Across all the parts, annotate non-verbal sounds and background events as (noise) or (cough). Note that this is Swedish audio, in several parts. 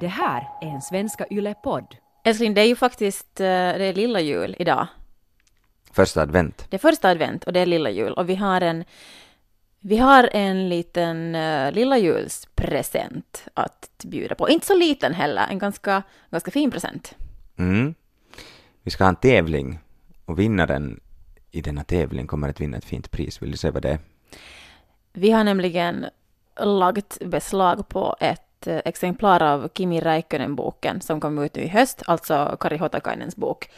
Det här är en Svenska Yle-podd. Älskling, det är ju faktiskt eh, det är lilla jul idag. Första advent. Det är första advent och det är lilla jul och vi har en vi har en liten uh, lilla julspresent att bjuda på. Inte så liten heller, en ganska, ganska fin present. Mm. Vi ska ha en tävling och vinnaren i denna tävling kommer att vinna ett fint pris. Vill du säga vad det är? Vi har nämligen lagt beslag på ett uh, exemplar av Kimi Räikkönen-boken som kom ut nu i höst, alltså Kari Hotakainens bok,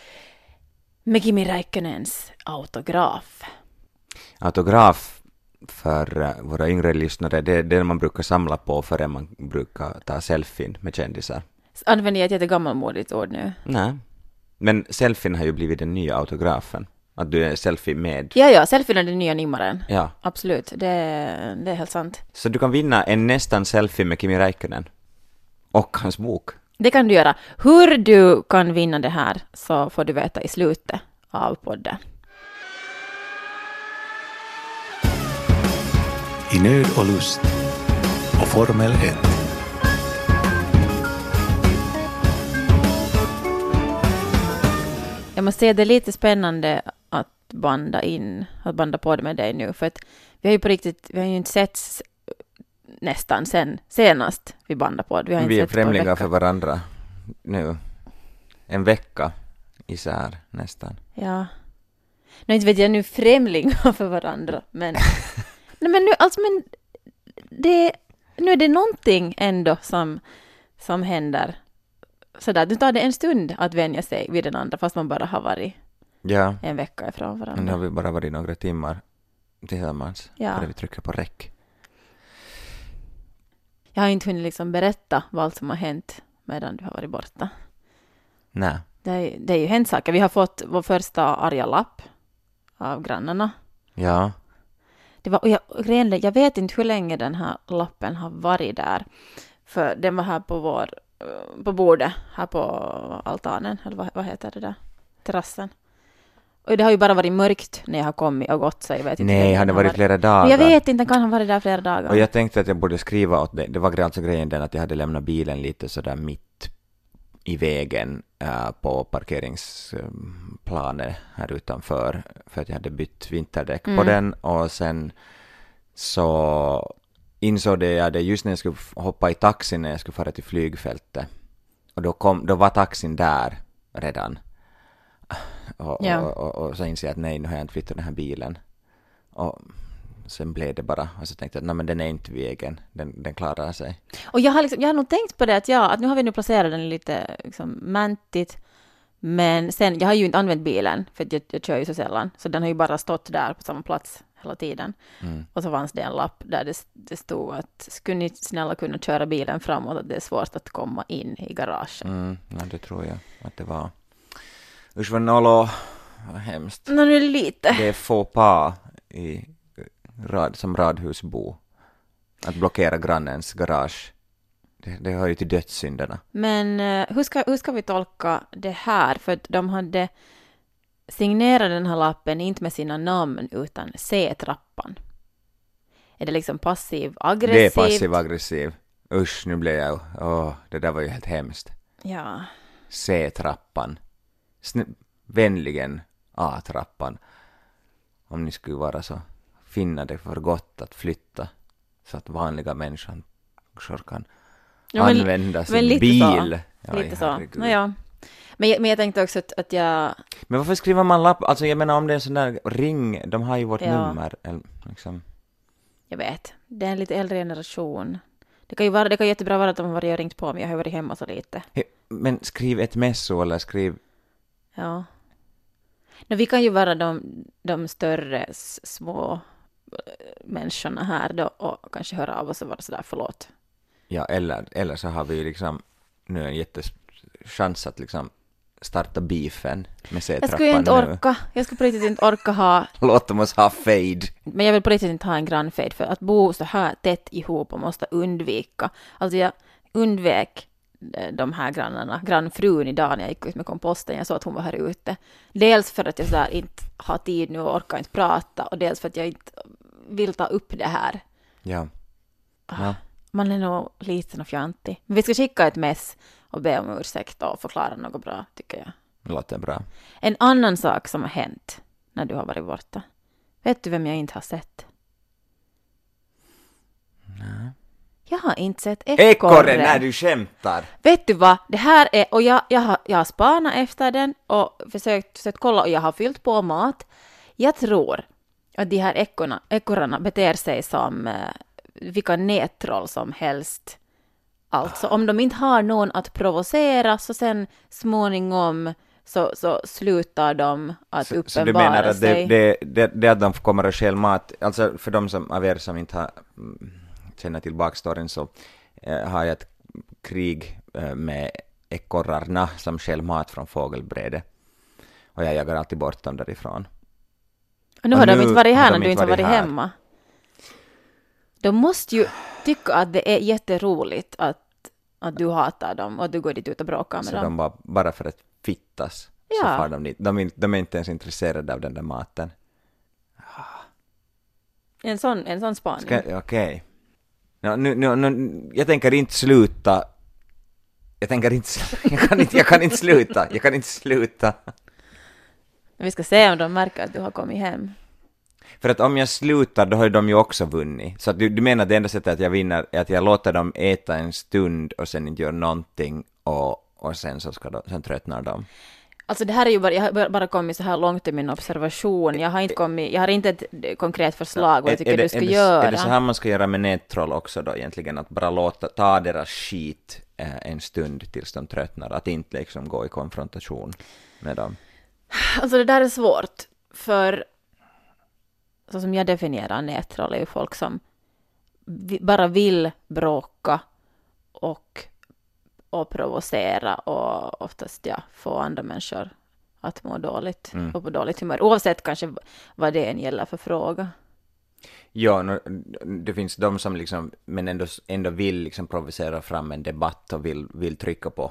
med Kimi Räikkönens autograf. Autograf för eh, våra yngre lyssnare, det är det man brukar samla på före man brukar ta selfien med kändisar. Använder jag ett jättegammalmodigt ord nu? Nej. Men selfien har ju blivit den nya autografen. Att du är selfie med. Ja, ja, selfien är den nya nimmaren. Ja. Absolut, det, det är helt sant. Så du kan vinna en nästan selfie med Kimi Räikkönen. Och hans bok. Det kan du göra. Hur du kan vinna det här så får du veta i slutet av podden. I nöd och lust och Formel 1. Jag måste säga det är lite spännande att banda in, att banda på det med dig nu, för att vi har ju på riktigt, vi har ju inte setts nästan sen senast vi bandade på. Vi, har inte Vi är främlingar för varandra nu. En vecka isär nästan. Ja. Nej, inte vet jag nu främlingar för varandra, men... (laughs) Nej, men nu, alltså, men... Det, nu är det någonting ändå som, som händer. Sådär, nu tar det en stund att vänja sig vid den andra, fast man bara har varit Ja, en vecka ifrån men nu har varandra. vi bara varit några timmar tillsammans. Ja. Före vi trycker på räck. Jag har inte hunnit liksom berätta vad allt som har hänt medan du har varit borta. Nej. Det, är- det är ju hänt saker. Vi har fått vår första arga lapp av grannarna. Ja. Det var, och jag, jag vet inte hur länge den här lappen har varit där. För den var här på vår, eh, på bordet, här på altanen, eller vad, vad heter det där? Terrassen. Och det har ju bara varit mörkt när jag har kommit och gått, så jag vet inte. Nej, har det varit flera dagar? Men Jag vet inte, kan ha varit där flera dagar. Och jag tänkte att jag borde skriva åt dig. Det var alltså grejen den att jag hade lämnat bilen lite sådär mitt i vägen äh, på parkeringsplanet här utanför för att jag hade bytt vinterdäck på Mm. den och sen så insåg det jag det just när jag skulle hoppa i taxin när jag skulle fara till flygfältet och då, kom, då var taxin där redan och, Ja. och, och, och så insåg jag att nej, nu har jag inte flyttat den här bilen och sen blev det bara och så tänkte jag att nej men den är inte vägen, den, den klarar sig. Och jag har, liksom, jag har nog tänkt på det att ja, att nu har vi nu placerat den lite liksom mantigt. Men sen, jag har ju inte använt bilen, för jag, jag kör ju så sällan. Så den har ju bara stått där på samma plats hela tiden. Mm. Och så fanns det en lapp där det, det stod att skulle ni snälla kunna köra bilen framåt, att det är svårt att komma in i garaget. Mm, ja, det tror jag att det var. Usch vad nollo, vad hemskt. Nå, nu lite. Det är faux pas i rad, som radhusbo. Att blockera grannens garage. Det, det hör ju till dödssynderna. Men eh, hur, ska, hur ska vi tolka det här? För att de hade signerat den här lappen inte med sina namn utan C-trappan. Är det liksom passiv aggressivt? Det är passiv aggressiv. Usch, nu blev jag... Åh, det där var ju helt hemskt. Ja. C-trappan. Vänligen A-trappan. Om ni skulle vara så finna det för gott att flytta så att vanliga människor kan Ja, men- använda sin lite bil. så. Ja, Lite så. herregud. Nåja. Men, jag- men jag tänkte också att, att jag... Men varför skriver man lapp? Alltså jag menar om det är en sån där ring, de har ju vårt Ja. nummer. Liksom. Jag vet. Det är en lite äldre generation. Det kan ju vara, det kan jättebra vara att de har varit och ringt på mig. Jag har varit hemma så lite. Men skriv ett messo eller skriv... Ja. No, vi kan ju vara de, de större små eh, människorna här då och kanske höra av oss och vara sådär förlåt. Ja, eller, eller så har vi ju liksom nu en jättechans att liksom starta beefen med Jag C-trappan skulle ju inte nu. orka. Jag skulle på riktigt inte orka ha (laughs) Låt dem oss ha fade. Men jag vill på riktigt inte ha en grannfejd för att bo så här tätt ihop och måste undvika. Alltså jag undvek de här grannarna, grannfrun idag när jag gick ut med komposten. Jag såg att hon var här ute. Dels för att jag så där inte har tid nu och orkar inte prata och dels för att jag inte vill ta upp det här. Ja. ja. man är nog liten och fjantig. Men vi ska skicka ett mess och be om ursäkt och förklara något bra, tycker jag. Det låter bra. En annan sak som har hänt när du har varit borta. Vet du vem jag inte har sett? Nej. Jag har inte sett Ekorren, ekorren. när du skämtar! Vet du vad? Det här är, och jag, jag, har, jag har spanat efter den och försökt, försökt kolla och jag har fyllt på mat. Jag tror att de här ekorna, ekorrarna beter sig som eh, vilka nättroll som helst. Alltså om de inte har någon att provocera så sen småningom så, så slutar de att Så, uppenbara så du menar att sig. det, det, det, det att de kommer att stjäla mat, alltså för de som, av er som inte har, känner till bakstoryn så eh, har jag ett krig eh, med ekorrarna som stjäl mat från fågelbräde. Och jag jagar alltid bort dem därifrån. Och nu Och har de nu inte varit här de när du inte har varit här. hemma. De måste ju tycka att det är jätteroligt att, att du hatar dem och att du går dit ut och bråkar med Så dem. de bara, bara för att fittas så Ja. far de dit. De, de är inte ens intresserade av den där maten. En sån, en sån spaning. Okej. Ja, nu, nu, nu, jag tänker inte sluta. Jag tänker inte, (laughs) jag kan inte, jag kan inte sluta. Jag kan inte sluta. Vi ska se om de märker att du har kommit hem. För att om jag slutar då har de ju också vunnit. Så att du, du menar att det enda sättet att jag vinner är att jag låter dem äta en stund och sen inte gör någonting och, och sen så ska de, sen tröttnar de. Alltså det här är ju bara, jag har bara kommit så här långt i min observation. Jag har inte kommit, jag har inte ett konkret förslag vad jag tycker det- du ska är det, göra. Är det så här man ska göra med nättroll också då egentligen? Att bara låta, ta deras skit eh, en stund tills de tröttnar. Att inte liksom gå i konfrontation med dem. Alltså det där är svårt, för så som jag definierar nättroll är ju folk som bara vill bråka och, och provocera och oftast ja, få andra människor att må dåligt Mm. och på dåligt humör, oavsett kanske vad det än gäller för fråga. Ja, det finns de som liksom, men ändå, ändå vill liksom provocera fram en debatt och vill, vill trycka på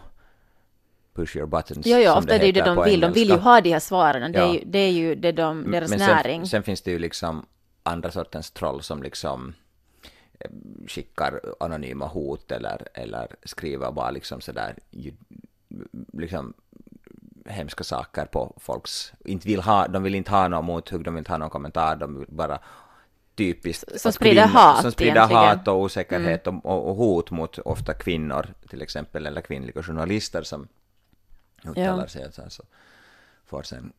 push your buttons. Ja, ja, ofta är det ju det de vill, de vill ju engelska. ha de här svaren, det, är ju, det är ju det de, deras Men näring. Sen, sen finns det ju liksom andra sortens troll som liksom skickar anonyma hot eller, eller skriver bara liksom sådär liksom hemska saker på folks, inte vill ha, de vill inte ha någon mothugg, de vill inte ha någon kommentar, de vill bara typiskt Som sprider hat som sprider egentligen. hat och osäkerhet och, och, och hot mot ofta kvinnor till exempel eller kvinnliga journalister som uttalar sig så, så får sen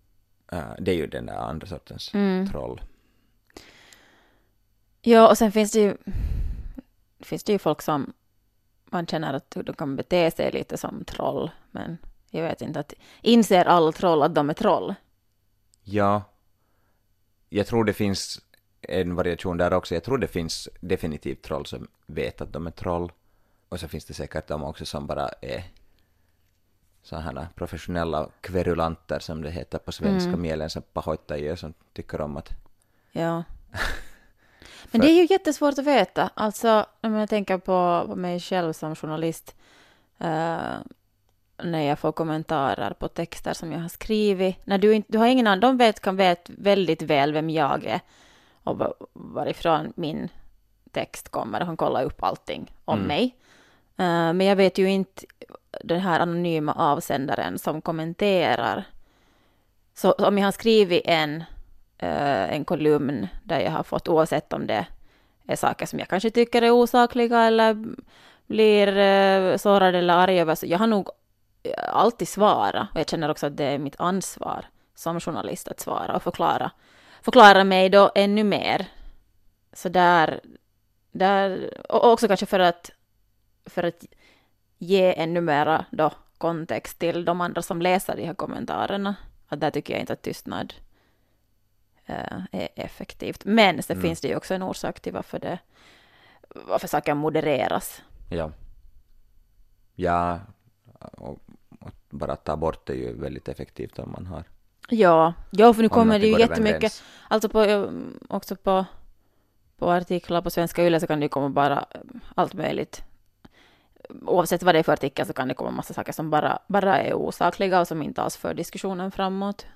äh, det är ju den där andra sortens Mm. troll. Ja, och sen finns det ju, finns det ju folk som man känner att de kan bete sig lite som troll, men jag vet inte att inser alla troll att de är troll? Ja, jag tror det finns en variation där också. Jag tror det finns definitivt troll som vet att de är troll. Och så finns det säkert de också som bara är sådana professionella kverulanter som det heter på svenska, Mm. mielensä pahoittajia som tycker om att Ja. (laughs) Men det är ju jättesvårt att veta. Alltså, om jag tänker på, på mig själv som journalist, eh, när jag får kommentarer på texter som jag har skrivit. När du, inte, du har ingen annan, de vet, kan vet väldigt väl vem jag är och va- varifrån min text kommer. De kan kolla upp allting om Mm. mig. Eh, men jag vet ju inte den här anonyma avsändaren som kommenterar. Så om jag har skrivit en Eh, en kolumn där jag har fått, oavsett om det är saker som jag kanske tycker är osakliga eller blir eh, sårad eller arg över, så jag har nog eh, alltid svarat. Och jag känner också att det är mitt ansvar som journalist att svara och förklara, förklara mig då ännu mer. Så där, där och också kanske för att, för att ge ännu mera då kontext till de andra som läser de här kommentarerna. Att där tycker jag inte att tystnad är effektivt. Men sen Mm. finns det ju också en orsak till varför det varför saker modereras. Ja. Ja, och, och bara ta bort det är ju väldigt effektivt om man har. Ja, ja för nu om kommer det ju jättemycket, gräns. alltså på, eh, också på, på artiklar på Svenska Yle så kan det ju komma bara eh, allt möjligt. Oavsett vad det är för artikel så kan det komma massa saker som bara, bara är osakliga och som inte alls för diskussionen framåt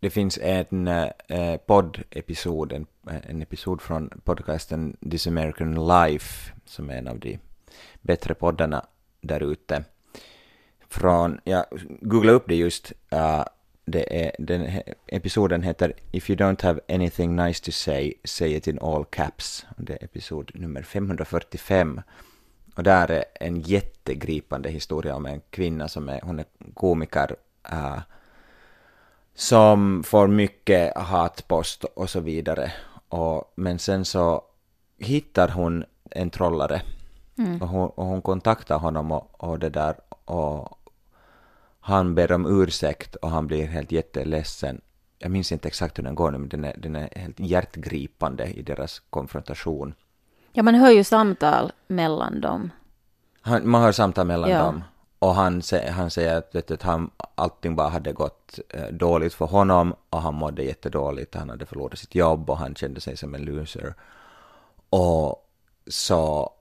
det finns en eh, poddepisod, en, en episod från podcasten This American Life, som är en av de bättre poddarna där ute. Från, jag googlade upp det just, uh, det är, den episoden heter If you don't have anything nice to say, say it in all caps. Det är episod nummer 545. Och där är en jättegripande historia om en kvinna som är, hon är komiker, uh, som får mycket hatpost och så vidare. Och, men sen så hittar hon en trollare och, hon, och hon kontaktar honom och, och det där och han ber om ursäkt och han blir helt jätteledsen. Jag minns inte exakt hur den går nu, men den är, den är helt hjärtgripande i deras konfrontation. Ja, man hör ju samtal mellan dem. Han, man hör samtal mellan Ja. dem och han, han säger att, vet du, att han, allting bara hade gått eh, dåligt för honom och han mådde jättedåligt. Han hade förlorat sitt jobb och han kände sig som en loser. Och så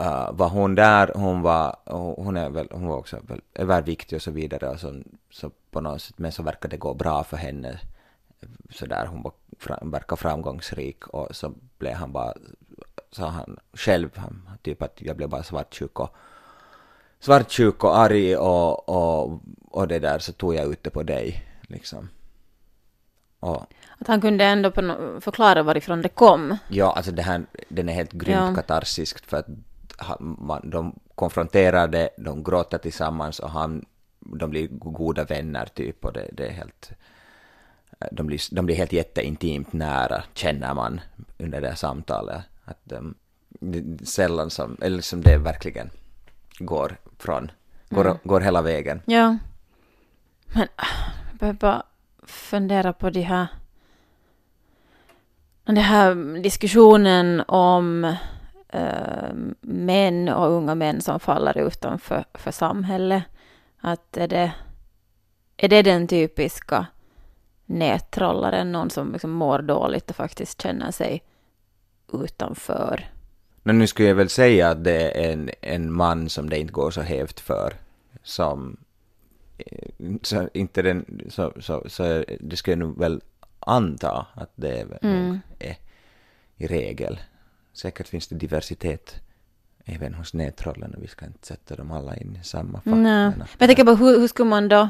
uh, var hon där, hon var, hon är väl, hon var också väl, överviktig och så vidare och så, så på något sätt, men så verkade det gå bra för henne. Så där, hon var, fram, verkar framgångsrik och så blev han bara, sa han själv, han, typ att jag blev bara svartsjuk och svartsjuk och arg och, och, och det där så tog jag ut det på dig liksom. Och Att han kunde ändå förklara varifrån det kom. Ja, alltså det här, den är helt grymt Ja. katarsisk för att man, de konfronterar det, de gråter tillsammans och han, de blir goda vänner typ och det, det är helt, de blir, de blir helt jätteintimt nära känner man under det här samtalet. Att de, det är sällan som, eller som det verkligen går från, går, går hela vägen. Ja. Men ah, jag behöver bara fundera på de här... Den här diskussionen om eh, män och unga män som faller utanför för samhället. Att är det, är det den typiska nättrollaren, någon som liksom mår dåligt och faktiskt känner sig utanför? Men nu skulle jag väl säga att det är en, en man som det inte går så hävt för, som eh, så inte den, så, så, så det skulle jag nog väl anta att det nog är i regel. Säkert finns det diversitet även hos nättrollen och vi ska inte sätta dem alla in i samma fack. Nej. men jag tänker bara, hur, hur skulle man då,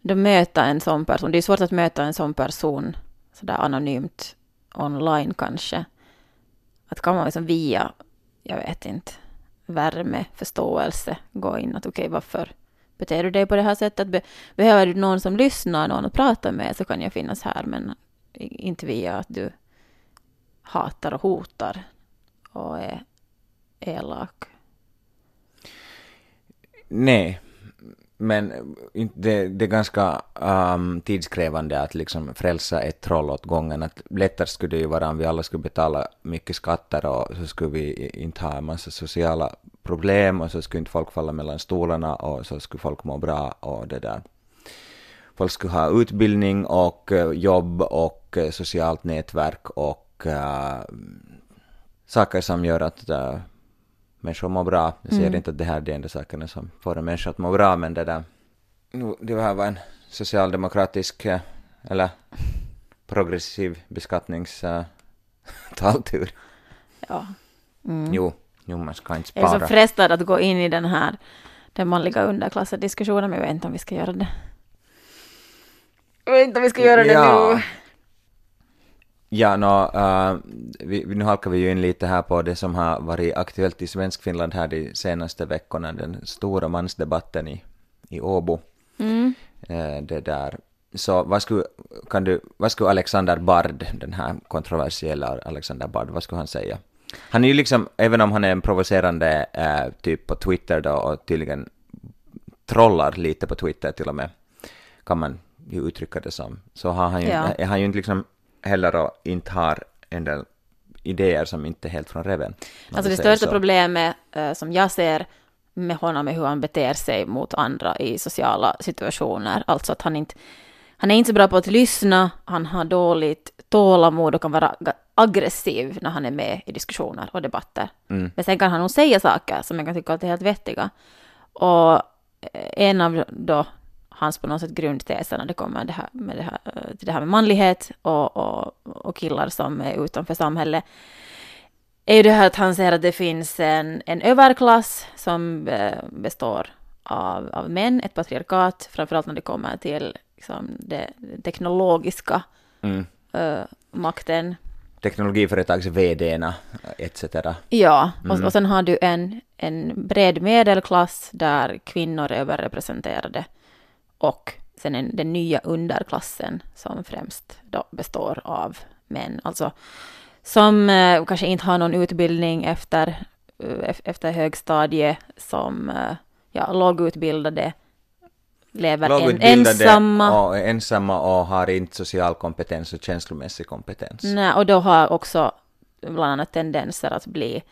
då möta en sån person? Det är svårt att möta en sån person sådär anonymt online kanske. Att kan man liksom via, jag vet inte, värme, förståelse gå in att okej, varför beter du dig på det här sättet? Be, behöver du någon som lyssnar, någon att prata med så kan jag finnas här, men inte via att du hatar och hotar och är elak. Nej, men eh, det, det är ganska um, tidskrävande att liksom frälsa ett troll åt gången. Att lättare skulle det ju vara om vi alla skulle betala mycket skatter och så skulle vi inte ha en massa sociala problem och så skulle inte folk falla mellan stolarna och så skulle folk må bra och det där. Folk skulle ha utbildning och eh, jobb och eh, socialt nätverk och uh, saker som gör att uh, människor mår bra. Jag säger inte att det här är de enda sakerna som får en människa att må bra, men det där... Nu, det här var en socialdemokratisk, eh, eller progressiv beskattningstaltur. Ja. Jo, jo, man ska inte Jag är så spara. frestad att gå in i den här den manliga underklassen-diskussionen, men jag vet inte om vi ska göra det. Jag vet inte om vi ska göra det Ja. nu. Ja, nå, eh, vi, vi- nu halkar vi ju in lite här på det som har varit aktuellt i Svenskfinland här de senaste veckorna, den stora mansdebatten i, i Åbo. Mm. Eh, det där. Så vad skulle, kan du, vad skulle Alexander Bard, den här kontroversiella Alexander Bard, vad skulle han säga? Han är ju liksom, även om han är en provocerande eh, typ på Twitter då och tydligen trollar lite på Twitter till och med, kan man ju uttrycka det som, så har han ju, Ja. är han ju inte liksom heller och inte har en del idéer som inte är helt från reven. Alltså det största så. problemet eh, som jag ser med honom är hur han beter sig mot andra i sociala situationer. Alltså att han inte, han är inte så bra på att lyssna, han har dåligt tålamod och kan vara aggressiv när han är med i diskussioner och debatter. Mm. Men sen kan han nog säga saker som jag kan tycka att är helt vettiga. Och eh, en av då hans på något sätt grundteser när det kommer det här med det här, till det här med manlighet och, och, och killar som är utanför samhället är ju det här att han säger att det finns en, en överklass som eh, består av, av män, ett patriarkat, framförallt när det kommer till liksom, det teknologiska Mm. eh, makten. Teknologiföretags VD-na etc. Ja, Mm. och, och sen har du en, en bred medelklass där kvinnor är överrepresenterade och sen en, den nya underklassen som främst då består av män, alltså som eh, kanske inte har någon utbildning efter, eh, ef- efter högstadie, som eh, ja, lågutbildade, lever en, ensamma. och ensamma och har inte social kompetens och känslomässig kompetens. Nej, och då har också bland annat tendenser att bli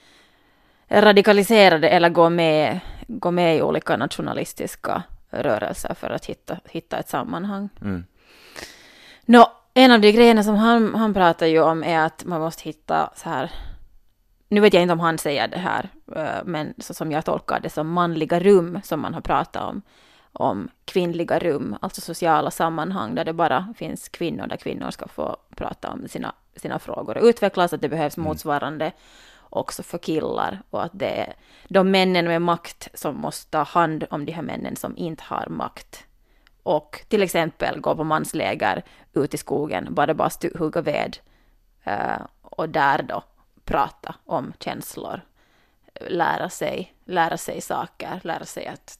radikaliserade eller gå med, gå med i olika nationalistiska rörelser för att hitta, hitta ett sammanhang. Mm. Nå, en av de grejerna som han, han pratar ju om är att man måste hitta så här, nu vet jag inte om han säger det här, eh, men så som jag tolkar det som manliga rum som man har pratat om, om kvinnliga rum, alltså sociala sammanhang där det bara finns kvinnor, där kvinnor ska få prata om sina, sina frågor och utvecklas, att det behövs motsvarande också för killar och att det är de männen med makt som måste ta hand om de här männen som inte har makt och till exempel gå på mansläger ut i skogen, bara bara hugga ved eh, och där då prata om känslor, lära sig, lära sig saker, lära sig att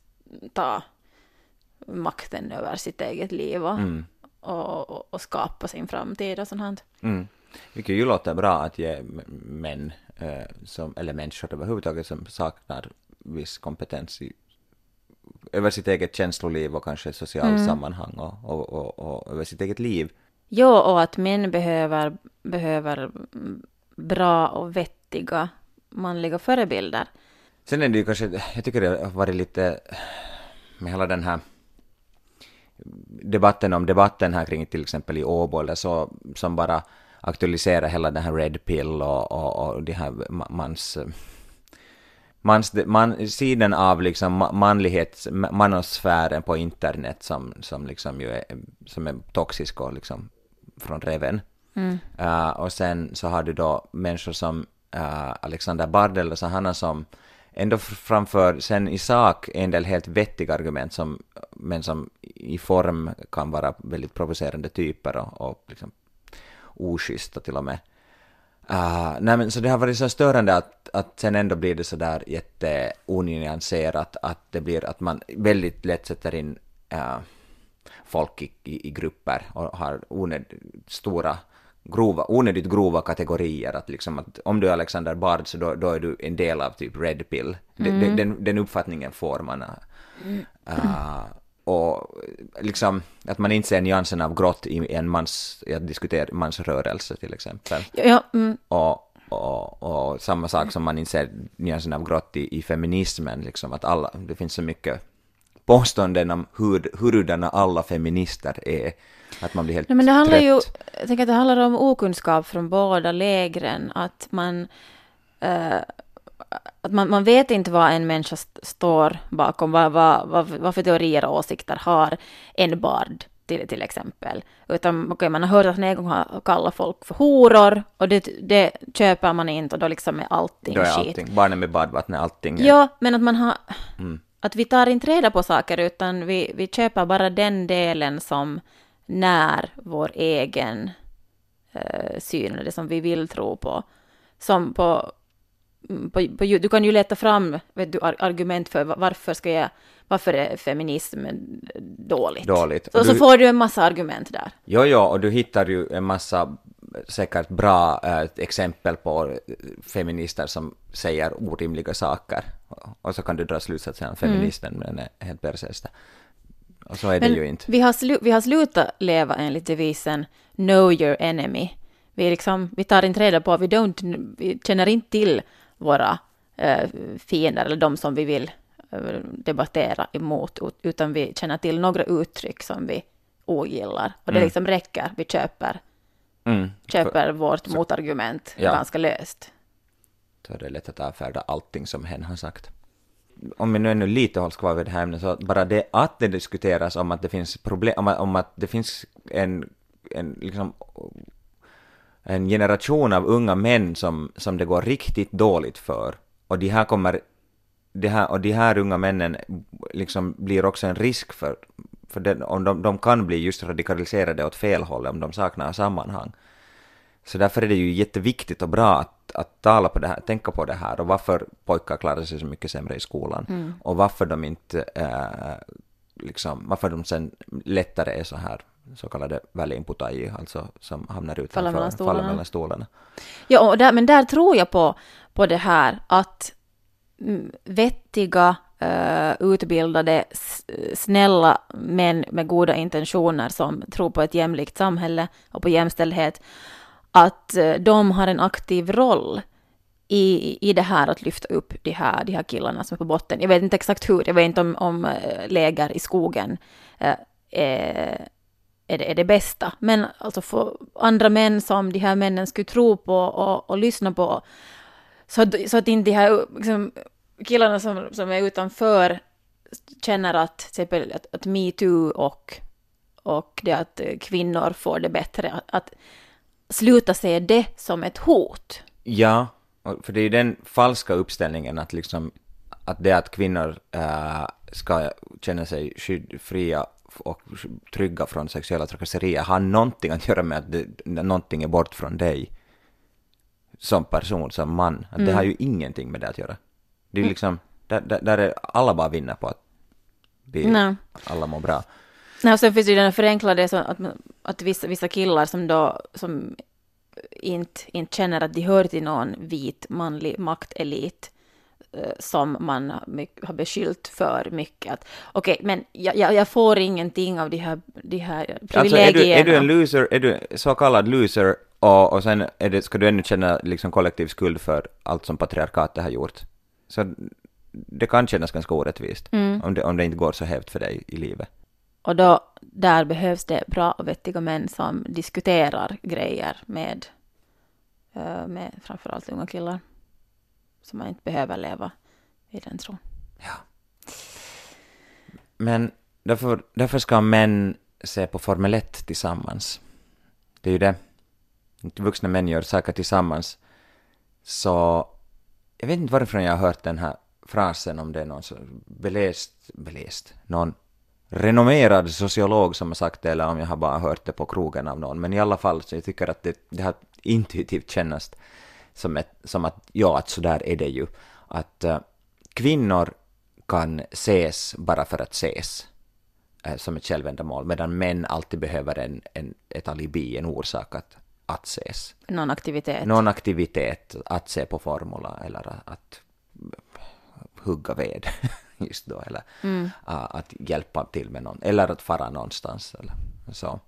ta makten över sitt eget liv och, Mm. och, och, och skapa sin framtid och sånt här. Mm. Vilket ju låter bra att ge män, som, eller människor överhuvudtaget som saknar viss kompetens i, över sitt eget känsloliv och kanske social Mm. sammanhang och, och, och, och över sitt eget liv. Jo, och att män behöver, behöver bra och vettiga manliga förebilder. Sen är det ju kanske, jag tycker det har varit lite med hela den här debatten om debatten här kring till exempel i Åbo eller så, som bara aktualiserar hela den här red pill och, och, och det här ma- mans, mans man, sidan av liksom ma- manlighets, ma- manosfären på internet som, som liksom ju är, som är toxisk och liksom från reven. Mm. Uh, och sen så har du då människor som uh, Alexander Bardell och så han som ändå framför sen i sak en del helt vettiga argument som, men som i form kan vara väldigt provocerande typer och, och liksom oschyssta till och med. Uh, nej men så det har varit så störande att, att sen ändå blir det så där jätte onyanserat att det blir att man väldigt lätt sätter in uh, folk i, i, i grupper och har onöd, stora grova, onödigt grova kategorier att liksom att om du är Alexander Bard så då, då är du en del av typ Red Pill. Den- Den, den, den uppfattningen får man. Uh, och liksom att man inte ser nyansen av grått i en mans, jag diskuterar mansrörelse till exempel. Ja, mm, Och, och, och samma sak som man inte ser nyansen av grått i, i feminismen, liksom att alla, det finns så mycket påståenden om hur, hurudana alla feminister är, att man blir helt Nej, men det handlar trött. ju, jag tänker att det handlar om okunskap från båda lägren, att man, eh, att man, man vet inte vad en människa st- står bakom, vad, vad, vad, vad för teorier och åsikter har en bard till, till exempel. Utan okay, man har hört att han en gång har kallat folk för horor och det, det köper man inte och då liksom är allting Då är skit. allting, barnen med badvattnet, allting är, Ja, men att man har... Mm. Att vi tar inte reda på saker, utan vi, vi köper bara den delen som när vår egen eh, syn, eller det som vi vill tro på. Som på, på, på... Du kan ju leta fram vet du, ar- argument för va- varför ska jag... Varför är feminism dåligt? dåligt. Så, Och så du- får du en massa argument där. Jo, jo, och du hittar ju en massa säkert bra äh, exempel på eh, feminister som säger orimliga saker. Och, och så kan du dra slutsatsen att feministen men är helt persästa. Och så är det ju inte. Vi har, slu, vi har slutat leva enligt devisen know your enemy. Vi, liksom, vi tar inte reda på, vi, don't, vi känner inte till våra eh, fiender eller de som vi vill eh, debattera emot, ut- utan vi känner till några uttryck som vi ogillar. Och det Mm. liksom räcker, vi köper, Mm. köper vårt motargument Ja. ganska löst. Så är det lätt att avfärda allting som hen har sagt. om vi nu ännu lite hålls kvar vid det här ämnet, så bara det att det diskuteras om att det finns problem, om, att- om att det finns en, en liksom en generation av unga män som, som det går riktigt dåligt för, och de här kommer, det här, och de här unga männen liksom blir också en risk för, för den, om de, de kan bli just radikaliserade åt fel håll om de saknar sammanhang. Så därför är det ju jätteviktigt och bra att, att tala på det här, tänka på det här. Och varför pojkar klarar sig så mycket sämre i skolan? Och varför de inte, eh, liksom, varför de sen lättare är så här så kallade välinputajia, alltså som hamnar utanför, Faller mellan stolarna. faller mellan stolarna. Ja, där, men där tror jag på, på det här att mm, vettiga, eh, utbildade, snälla män med goda intentioner som tror på ett jämlikt samhälle och på jämställdhet, att eh, de har en aktiv roll i, i det här att lyfta upp de här, de här killarna som är på botten. Jag vet inte exakt hur, jag vet inte om, om eh, läger i skogen eh, är, är, det, är det bästa. Men alltså för andra män som de här männen skulle tro på och, och lyssna på, så, att- så att inte de här liksom, killarna som, som är utanför känner att till exempel att, att metoo och, och det att kvinnor får det bättre, att, att sluta se det som ett hot. Ja, för det är ju den falska uppställningen att liksom att det att kvinnor äh, ska känna sig skyddfria och trygga från sexuella trakasserier har någonting att göra med att det, någonting är bort från dig som person, som man. Att Det har ju ingenting med det att göra. Det är ju liksom, där, där, där är alla bara vinner på att vi Nej. alla mår bra. Nej, och sen finns det ju den förenklade så att, att vissa, vissa killar som då som inte, inte känner att de hör till någon vit manlig maktelit som man har beskyllt för mycket. att Okej, men jag, jag, får ingenting av de här, de här Alltså är privilegierna. du, är du en loser, är du så kallad loser och, och sen det, ska du ännu känna liksom kollektiv skuld för allt som patriarkatet har gjort. Så det kan kännas ganska orättvist Mm. om, det, om det inte går så hävt för dig i livet. Och då, där behövs det bra och vettiga män som diskuterar grejer med, eh, med framförallt unga killar. Så man inte behöver leva i den tron. Men därför, därför ska män se på Formel 1 tillsammans. Det är ju det. Vuxna män gör saker tillsammans. Så jag vet inte varifrån jag har hört den här frasen om det är någon som beläst, beläst, någon renommerad sociolog som har sagt det eller om jag har bara hört det på krogen av någon. Men i alla fall så jag tycker att det, det har intuitivt kännas som, ett, som att ja, att så där är det ju. Att eh, kvinnor kan ses bara för att ses eh, som ett självändamål, medan män alltid behöver en, en, ett alibi, en orsak att, att ses. Någon aktivitet. Någon aktivitet, att se på formula eller att, att hugga ved (laughs) just då, eller Mm. ah, att hjälpa till med någon, eller att fara någonstans eller så.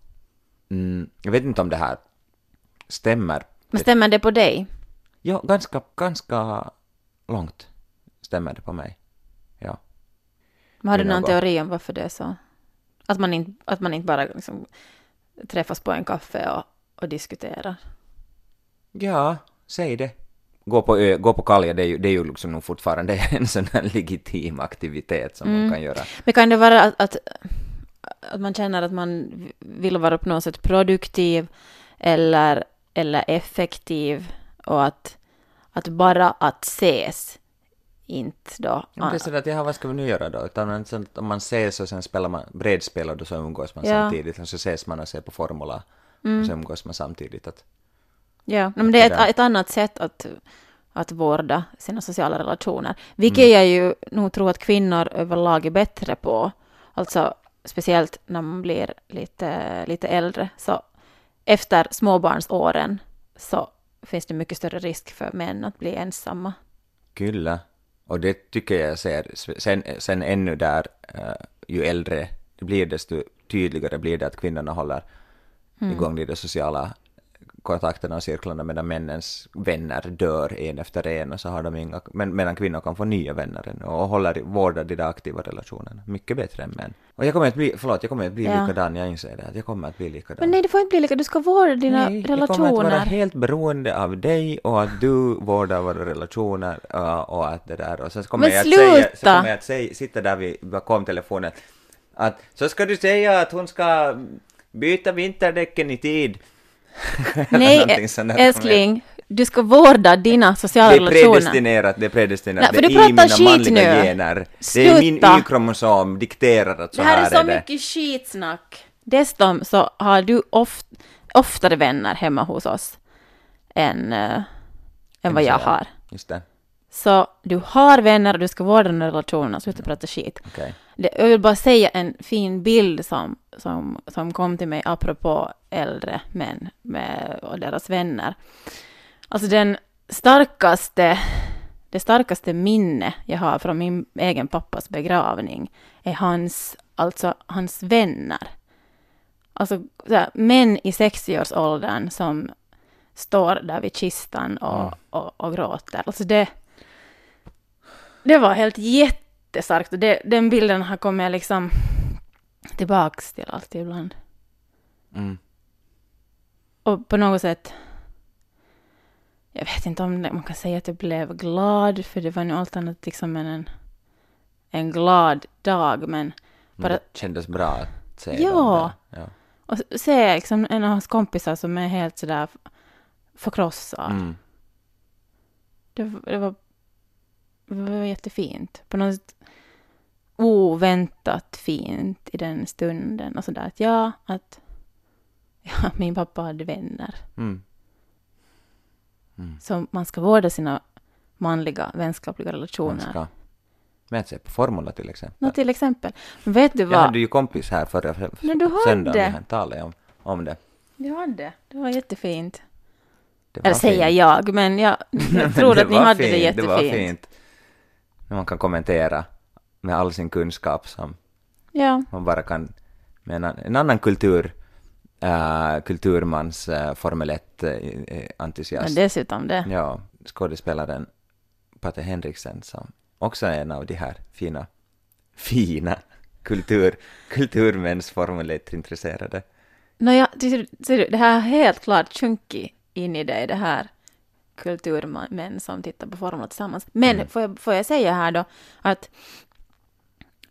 Mm, jag vet inte om det här stämmer. Men stämmer det på dig? Ja, ganska, ganska långt stämmer det på mig. Ja. Men har du någon teori om varför det är så? Att man inte, att man inte bara liksom träffas på en kaffe och, och diskuterar? Ja, säg det. Gå på, ö, gå på kalja, det är ju, det är ju liksom nog fortfarande (laughs) en sån här legitim aktivitet som man kan göra. Men kan det vara att, att, att man känner att man vill vara på något sätt produktiv eller, eller effektiv och att, att bara att ses inte då... Ja, det är sådär att, jaha, vad ska vi nu göra då? Utan om man ses och sen spelar man bredspel och då så umgås man Ja. samtidigt, och så ses man och ser på formula, och så umgås man samtidigt. Att, Ja, men det är ett, ett annat sätt att, att vårda sina sociala relationer. Vilket jag ju nog tror att kvinnor överlag är bättre på. Alltså speciellt när man blir lite, lite äldre. Så efter småbarnsåren så finns det mycket större risk för män att bli ensamma. Kyllä. Och det tycker jag ser, sen, sen ännu där, eh, ju äldre det blir, desto tydligare blir det att kvinnorna håller igång de där sociala kontakterna och cirklarna medan männens vänner dör en efter en och så har de inga, men, medan kvinnor kan få nya vänner ännu och håller, vårdar de där aktiva relationerna. Mycket bättre än män. Och jag kommer att bli, förlåt, jag kommer att bli Ja. likadan, jag inser det, att jag kommer att bli likadan. Men nej, det får inte bli lika. Du ska vårda dina Nej, jag kommer att vara relationer. helt beroende av dig och att du vårdar våra relationer uh, och att det där och sen kommer Men jag att säga, så sluta! kommer jag att säga, sitta där vid bakom telefonen att så ska du säga att hon ska byta vinterdäcken i tid. (laughs) Nej, älskling. Du ska vårda dina sociala Det är relationer. predestinerat, det är predestinerat. Nej, för det du är i mina manliga nu. gener. Det är min. Y-kromosom dikterar att så Det här här är så är det. mycket skitsnack. Dessutom så har du of, oftare vänner hemma hos oss än, äh, än vad jag har. Just det, Så du har vänner och du ska vårda dina relationer, sluta prata skit. okej. Det, jag vill bara säga en fin bild som, som, som kom till mig apropå äldre män med, och deras vänner. Alltså den starkaste, det starkaste minne jag har från min egen pappas begravning är hans, alltså hans vänner. Alltså så här, män i 60-årsåldern som står där vid kistan och, Mm. och, och gråter. Alltså det, det var helt jättestarkt och det, den bilden har kommit liksom tillbaks till alltid ibland. Mm. Och på något sätt, jag vet inte om det, man kan säga att jag blev glad, för det var nu allt annat liksom än en, en glad dag, men Men Bara- det kändes bra att se Ja. Ja. och se liksom en av hans kompisar som är helt sådär förkrossad. Mm. Det, det, var, det var jättefint. På något oväntat fint i den stunden. Och sådär att ja, att (laughs) ja, min pappa hade vänner. Mm. Så man ska vårda sina manliga vänskapliga Man relationer. ska med sig på Formula till exempel. Nå, till exempel. Vet du Jag vad? hade ju kompis här förra Men du hade. söndagen, vi hann tala om, om det. Du hade. Det var jättefint. det var Eller säger fint. jag, men jag, (laughs) jag tror att ni hade fint, det jättefint. Det var fint. När man kan kommentera med all sin kunskap som Ja. man bara kan med en, en annan kultur, äh, kulturmans äh, Formel 1-entusiast. Men dessutom det. Ja, skådespelaren Patte Henriksen som också är en av de här fina, fina kultur, kulturmäns Formel 1-intresserade. Nåja, ser, ser du, det här är helt klart chunky in i dig, det här kulturmän som tittar på Formel tillsammans. Men Mm. får, jag, får jag säga här då att,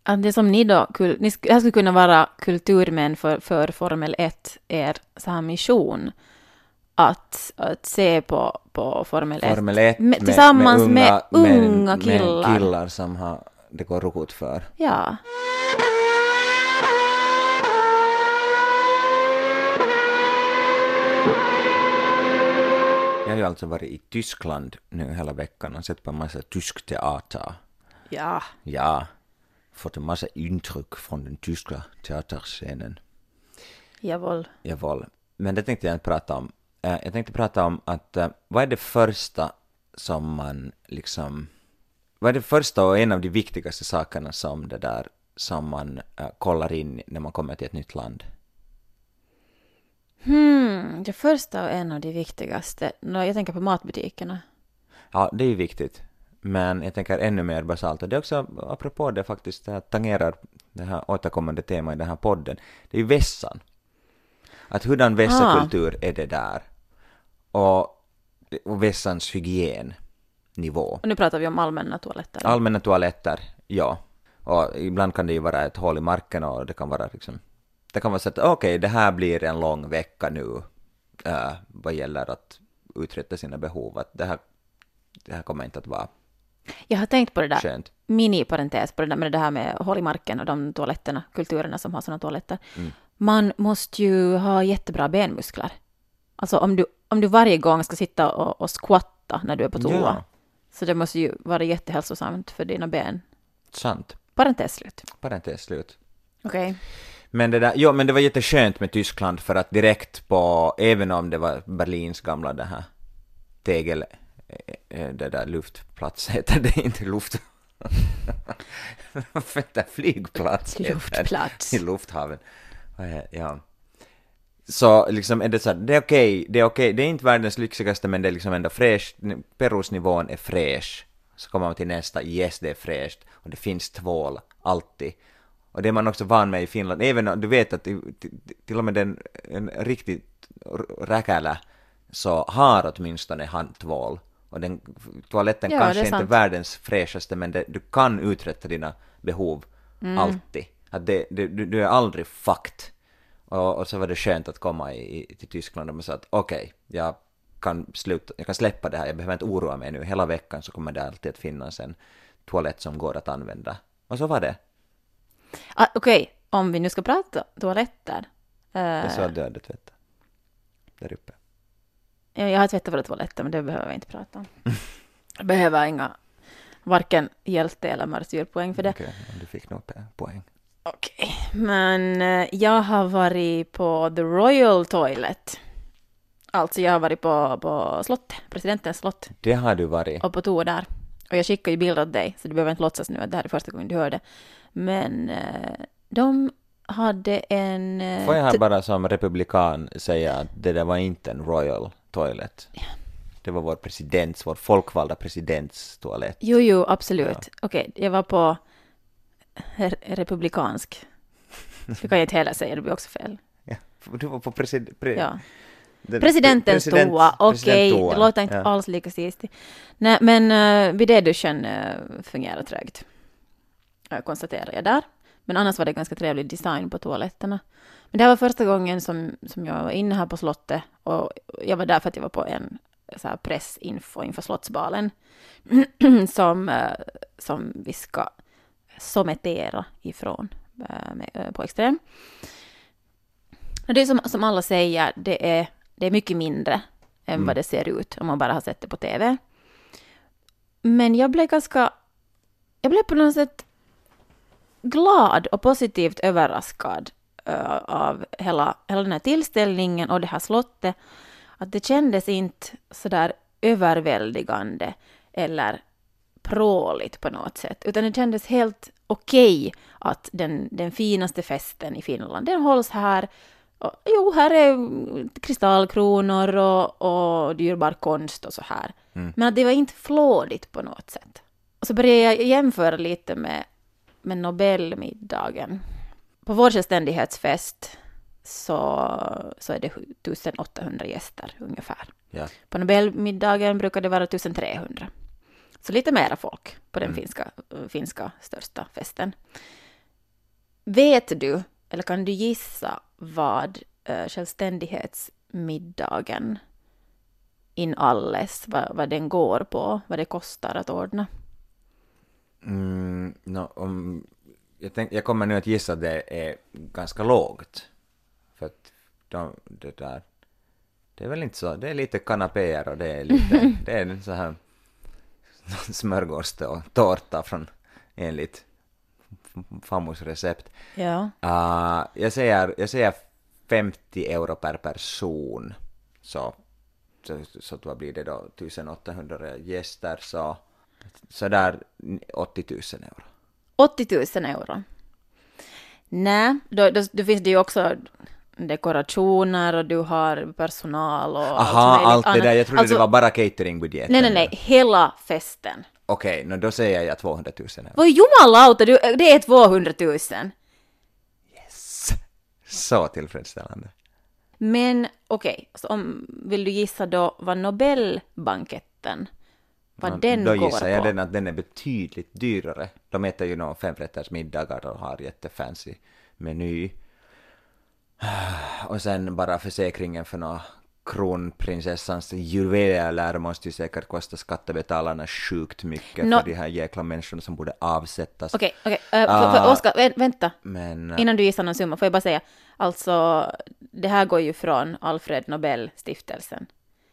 att det som ni då, ni, sk- det här skulle kunna vara kulturmän för, för Formel 1, er så här mission att, att se på, på Formel 1. Formel 1 med, tillsammans med unga, med, killar. Med killar som har, det går rot för. Ja. Jag har ju alltså varit i Tyskland nu hela veckan och sett på en massa tysk teater. Ja. Ja, fått en massa intryck från den tyska teaterscenen. Jawohl. Jawohl. Men det tänkte jag inte prata om. Eh, Jag tänkte prata om att eh, vad är det första som man liksom... Vad är det första och en av de viktigaste sakerna som det där som man eh, kollar in när man kommer till ett nytt land? Hmm, det första och en av de viktigaste, jag tänker på matbutikerna. Ja, det är ju viktigt. Men jag tänker ännu mer basalt, och det är också apropå det faktiskt, det här tangerar det här återkommande temat i den här podden, det är ju vässan. Att hurdan vässakultur är det där? Och, och vässans hygiennivå. Och nu pratar vi om allmänna toaletter. Allmänna toaletter, ja. Och ibland kan det ju vara ett hål i marken och det kan vara liksom, det kan vara så att okej, det här blir en lång vecka nu äh, vad gäller att uträtta sina behov, att det här, det här kommer inte att vara Jag har tänkt på det där, skönt. mini-parentes på det där med det här med hål i marken och de toaletterna, kulturerna som har sådana toaletter. Mm. Man måste ju ha jättebra benmuskler. Alltså om du, om du varje gång ska sitta och, och squatta när du är på toa. Ja. Så det måste ju vara jättehälsosamt för dina ben. Sant. Parentes slut. Parentes slut. Okej. Men det där, jo, men det var jätteskönt med Tyskland för att direkt på, även om det var Berlins gamla det här tegel, eh, eh, det där luftplats (laughs) heter det inte luft. (laughs) Vad heter flygplats? Luftplats. (laughs) I lufthaven. Ja. så liksom är det så här, det är okej, det är okej, det är inte världens lyxigaste men det är liksom ändå fräscht, Perusnivån är fräsch. Så kommer man till nästa, yes det är fräscht, och det finns tvål, alltid. Och det är man också van med i Finland, även om du vet att till, till och med den, en riktigt räkälä så har åtminstone handtvål. Och den toaletten Ja, kanske inte är världens fräschaste men det, du kan uträtta dina behov Mm. alltid. Att det, det, du, du är aldrig fucked. Och, och så var det skönt att komma i, till Tyskland och man sa att okej, jag, kan sluta, jag kan släppa det här, jag behöver inte oroa mig nu. Hela veckan så kommer det alltid att finnas en toalett som går att använda. Och så var det. Ah, Okej, om vi nu ska prata toaletter. eh, Jag såg dödet tvätta. Där uppe. Ja, jag har tvättat våra toaletter, men det behöver vi inte prata om. Jag behöver inga, varken hjälte eller martyrpoäng för det. Okej, om du fick nog pe- poäng. Okej, men eh, jag har varit på The Royal Toilet. Alltså jag har varit på, på slottet, presidentens slott, Det har du varit. och på toa där. Och jag skickar ju bilder åt dig, så du behöver inte låtsas nu att det här är första gången du hör det. Men eh, de hade en... eh, Får jag här bara som republikan säga att det där var inte en royal toilet. Det var vår presidents, vår folkvalda presidents toalett. Jo, jo, absolut. Okej, jag var på re- republikansk. Det kan jag inte heller säga, det blir också fel. Ja, du var på presid, pre, Ja. den- Presidentens president- toa, okej, presidenttoan. det låter inte Ja. alls lika sist. Nej, men uh, bidéduschen uh, fungerar trögt. Uh, konstaterar jag där. Men annars var det ganska trevlig design på toaletterna. Men det här var första gången som, som jag var inne här på slottet och jag var där för att jag var på en så här pressinfo inför slottsbalen (clears throat) som, eh, som vi ska sommetera ifrån eh, eh, på Extrem. Det är som, som alla säger, det är, det är mycket mindre än Mm. vad det ser ut om man bara har sett det på TV. Men jag blev ganska... Jag blev på något sätt glad och positivt överraskad eh, av hela, hela den här tillställningen och det här slottet. Att det kändes inte sådär överväldigande eller pråligt på något sätt, utan det kändes helt okej att den, den finaste festen i Finland, den hålls här. Och, jo, här är kristallkronor och, och dyrbar konst och så här. Men att det var inte flådigt på något sätt. Och så började jag jämföra lite med, med Nobelmiddagen. På vår självständighetsfest så, så är det 1800 gäster ungefär. Ja. På Nobelmiddagen brukar det vara 1300. Så lite mera folk på den finska, finska största festen. Vet du, eller kan du gissa vad uh, självständighetsmiddagen in alles, vad, vad den går på, vad det kostar att ordna? Mm, no, om, jag, tänk, jag kommer nu att gissa att det är ganska lågt. För att de, det där, det är väl inte så, det är lite kanapéer och det är lite, (laughs) det är så här (laughs) smörgås och tårta från enligt Famus recept. Ja. Uh, jag, säger, jag säger 50 euro per person. Så, så, så vad blir det då? 1800 gäster så, så där 80 000 euro. 80 000 euro. Nej, då, då, då finns det ju också dekorationer och du har personal och Aha, möjligt allt det annat. där. Jag trodde Alltså, det var bara cateringbudgeten. Nej, nej, nej, hela festen. Okej, no, då säger jag 200 000 euro. Vad jumalauta, det är 200 000. Så tillfredsställande. Men okej, om, vill du gissa då vad Nobelbanketten, vad Nå, den då går gissar jag den att den är betydligt dyrare. De äter ju några femrätters middagar och har jättefancy meny. (sighs) Och sen bara försäkringen för några kronprinsessans juveler måste ju säkert kosta skattebetalarna sjukt mycket Nå- för de här jäkla människorna som borde avsättas. Okej, okej, äh, för, för Ah. Oskar, vä- vänta. Men... Innan du gissar någon summa får jag bara säga, alltså det här går ju från Alfred Nobel-stiftelsen.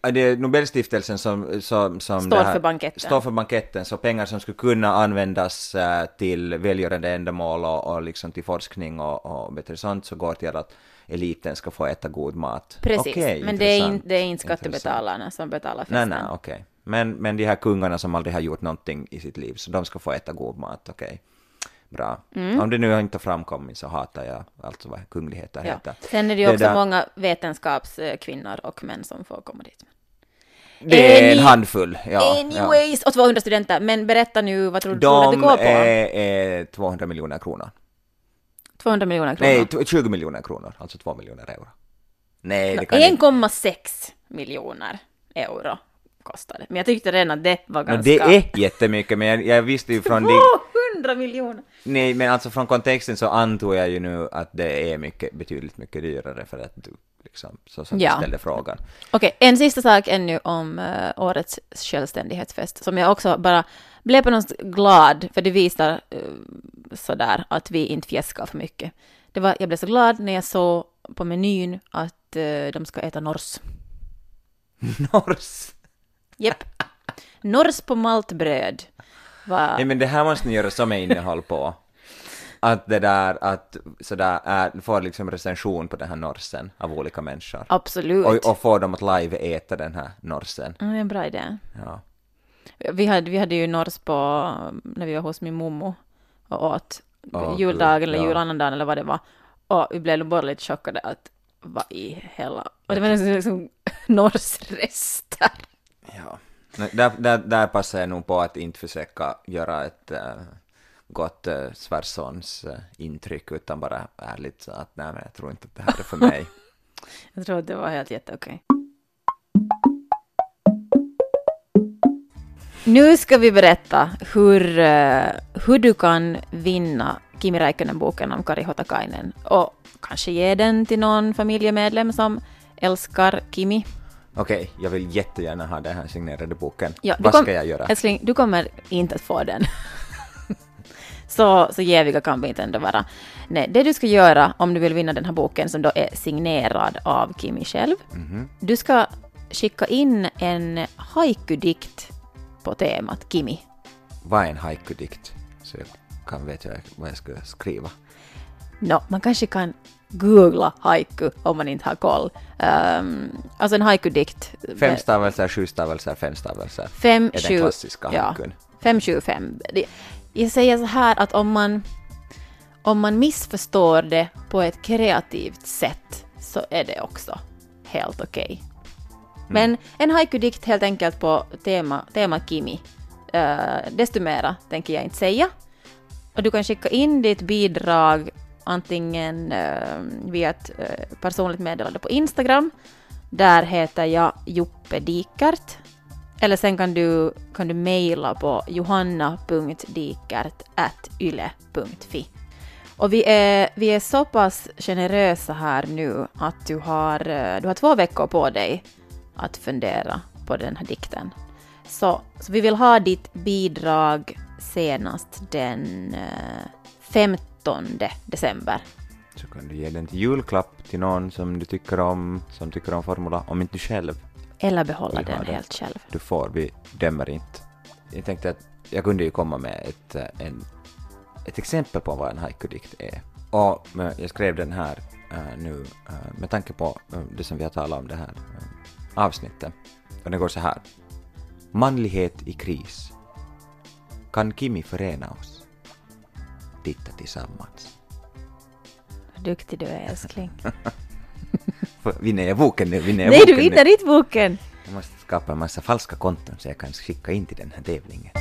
Ja, Det är Nobelstiftelsen som, som, som Står det här, för banketten. Står för banketten, så pengar som skulle kunna användas äh, till välgörande ändamål och, och liksom till forskning och, och bättre sånt, så går till att eliten ska få äta god mat. Precis, Okej, men det är, intressant, inte, det är inte intressant. skattebetalarna som betalar Nej, festen. nej, okej. Men, men de här kungarna som aldrig har gjort någonting i sitt liv, så de ska få äta god mat, okej. bra. Om det nu inte har framkommit så hatar jag alltså vad kungligheter Ja. heter. Sen är det ju Det också där- många vetenskapskvinnor och män som får komma dit. Det är en handfull. Ja, ja. Anyways, och 200 studenter. Men berätta nu, vad tror du tror du att det De går på? är, är 200 miljoner kronor. 200 miljoner kronor. Nej, t- 20 miljoner kronor, alltså 2 miljoner euro. Nej, det kan inte. 1,6 miljoner euro kostar det. Men jag tyckte redan att det var No, ganska... det är jättemycket, men jag, jag visste ju från... De, 200 miljoner! nej, men alltså från kontexten så antog jag ju nu att det är mycket, betydligt mycket dyrare för att du liksom, så som Ja. du ställde frågan. Okej, en sista sak ännu om uh, årets självständighetsfest, som jag också bara blev på något glad, för det visar uh, sådär att vi inte fjäskar för mycket. Det var, jag blev så glad när jag såg på menyn att uh, de ska äta nors. (laughs) Nors! Japp. Nors på maltbröd. Var, Nej men det här måste ni göra som innehåll på. Att det där, att sådär, är, får liksom recension på den här norsen av olika människor. absolut. Och, och få dem att live äta den här norsen. Mm, det är en bra idé. Ja. Vi hade, vi hade ju nors på, när vi var hos min mommo och åt Åh, juldagen eller ja. julannandagen eller vad det var. Och vi blev bara lite chockade att vad i hela... Och det var liksom, liksom (laughs) norsrester. ja. Där, där, där passar jag nog på att inte försöka göra ett äh, gott äh, Sverssons äh, intryck utan bara ärligt så att nej men jag tror inte att det här är för mig. (laughs) Jag tror att det var helt jätteokej. Nu ska vi berätta hur, eh, hur du kan vinna Kimi Räikkönen-boken om Kari Hotakainen och kanske ge den till någon familjemedlem som älskar Kimi. Okej, jag vill jättegärna ha den här signerade boken. Ja, Vad kom- ska jag göra? Älskling, du kommer inte att få den. (laughs) så, så jäviga kan vi inte ändå vara. Nej, det du ska göra om du vill vinna den här boken som då är signerad av Kimi själv. Mhm. Du ska skicka in en haiku-dikt på temat Kimi. Vad är en haiku-dikt? Så jag kan veta vad jag ska skriva. Nå, man kanske kan googla haiku om man inte har koll. Um, alltså en haiku-dikt. Fem stavelser, sju stavelser, fem stavelser. Fem, är den sju, klassiska ja, haikun. fem, sju, fem. Jag säger så här att om man, om man missförstår det på ett kreativt sätt så är det också helt okej. Men en haiku-dikt helt enkelt på tema, tema Kimi. Uh, desto mera tänker jag inte säga. Och du kan skicka in ditt bidrag antingen eh, via ett eh, personligt meddelande på Instagram. Där heter jag Joppe Dikert. Eller sen kan du, kan du mejla på johanna.dikert.yle.fi. Och vi är, vi är så pass generösa här nu att du har, eh, du har två veckor på dig att fundera på den här dikten. Så, så vi vill ha ditt bidrag senast den eh, 15 december. Så kan du ge den till julklapp till någon som du tycker om, som tycker om Formula, om inte du själv. Eller behålla den helt själv. Du får, vi dömer inte. Jag tänkte att jag kunde ju komma med ett, eh, en, ett exempel på vad en haiku-dikt är. Och eh, jag skrev den här eh, nu eh, med tanke på det som vi har talat om det här avsnittet. Och den går så här. Manlighet i kris. Kan Kimi förena oss? Titta tillsammans. Vad duktig du är älskling. (laughs) Vinner jag boken nu? Vinner jag Nej, du boken nu? vinner inte boken! Jag måste skapa en massa falska konton så jag kan skicka in till den här tävlingen.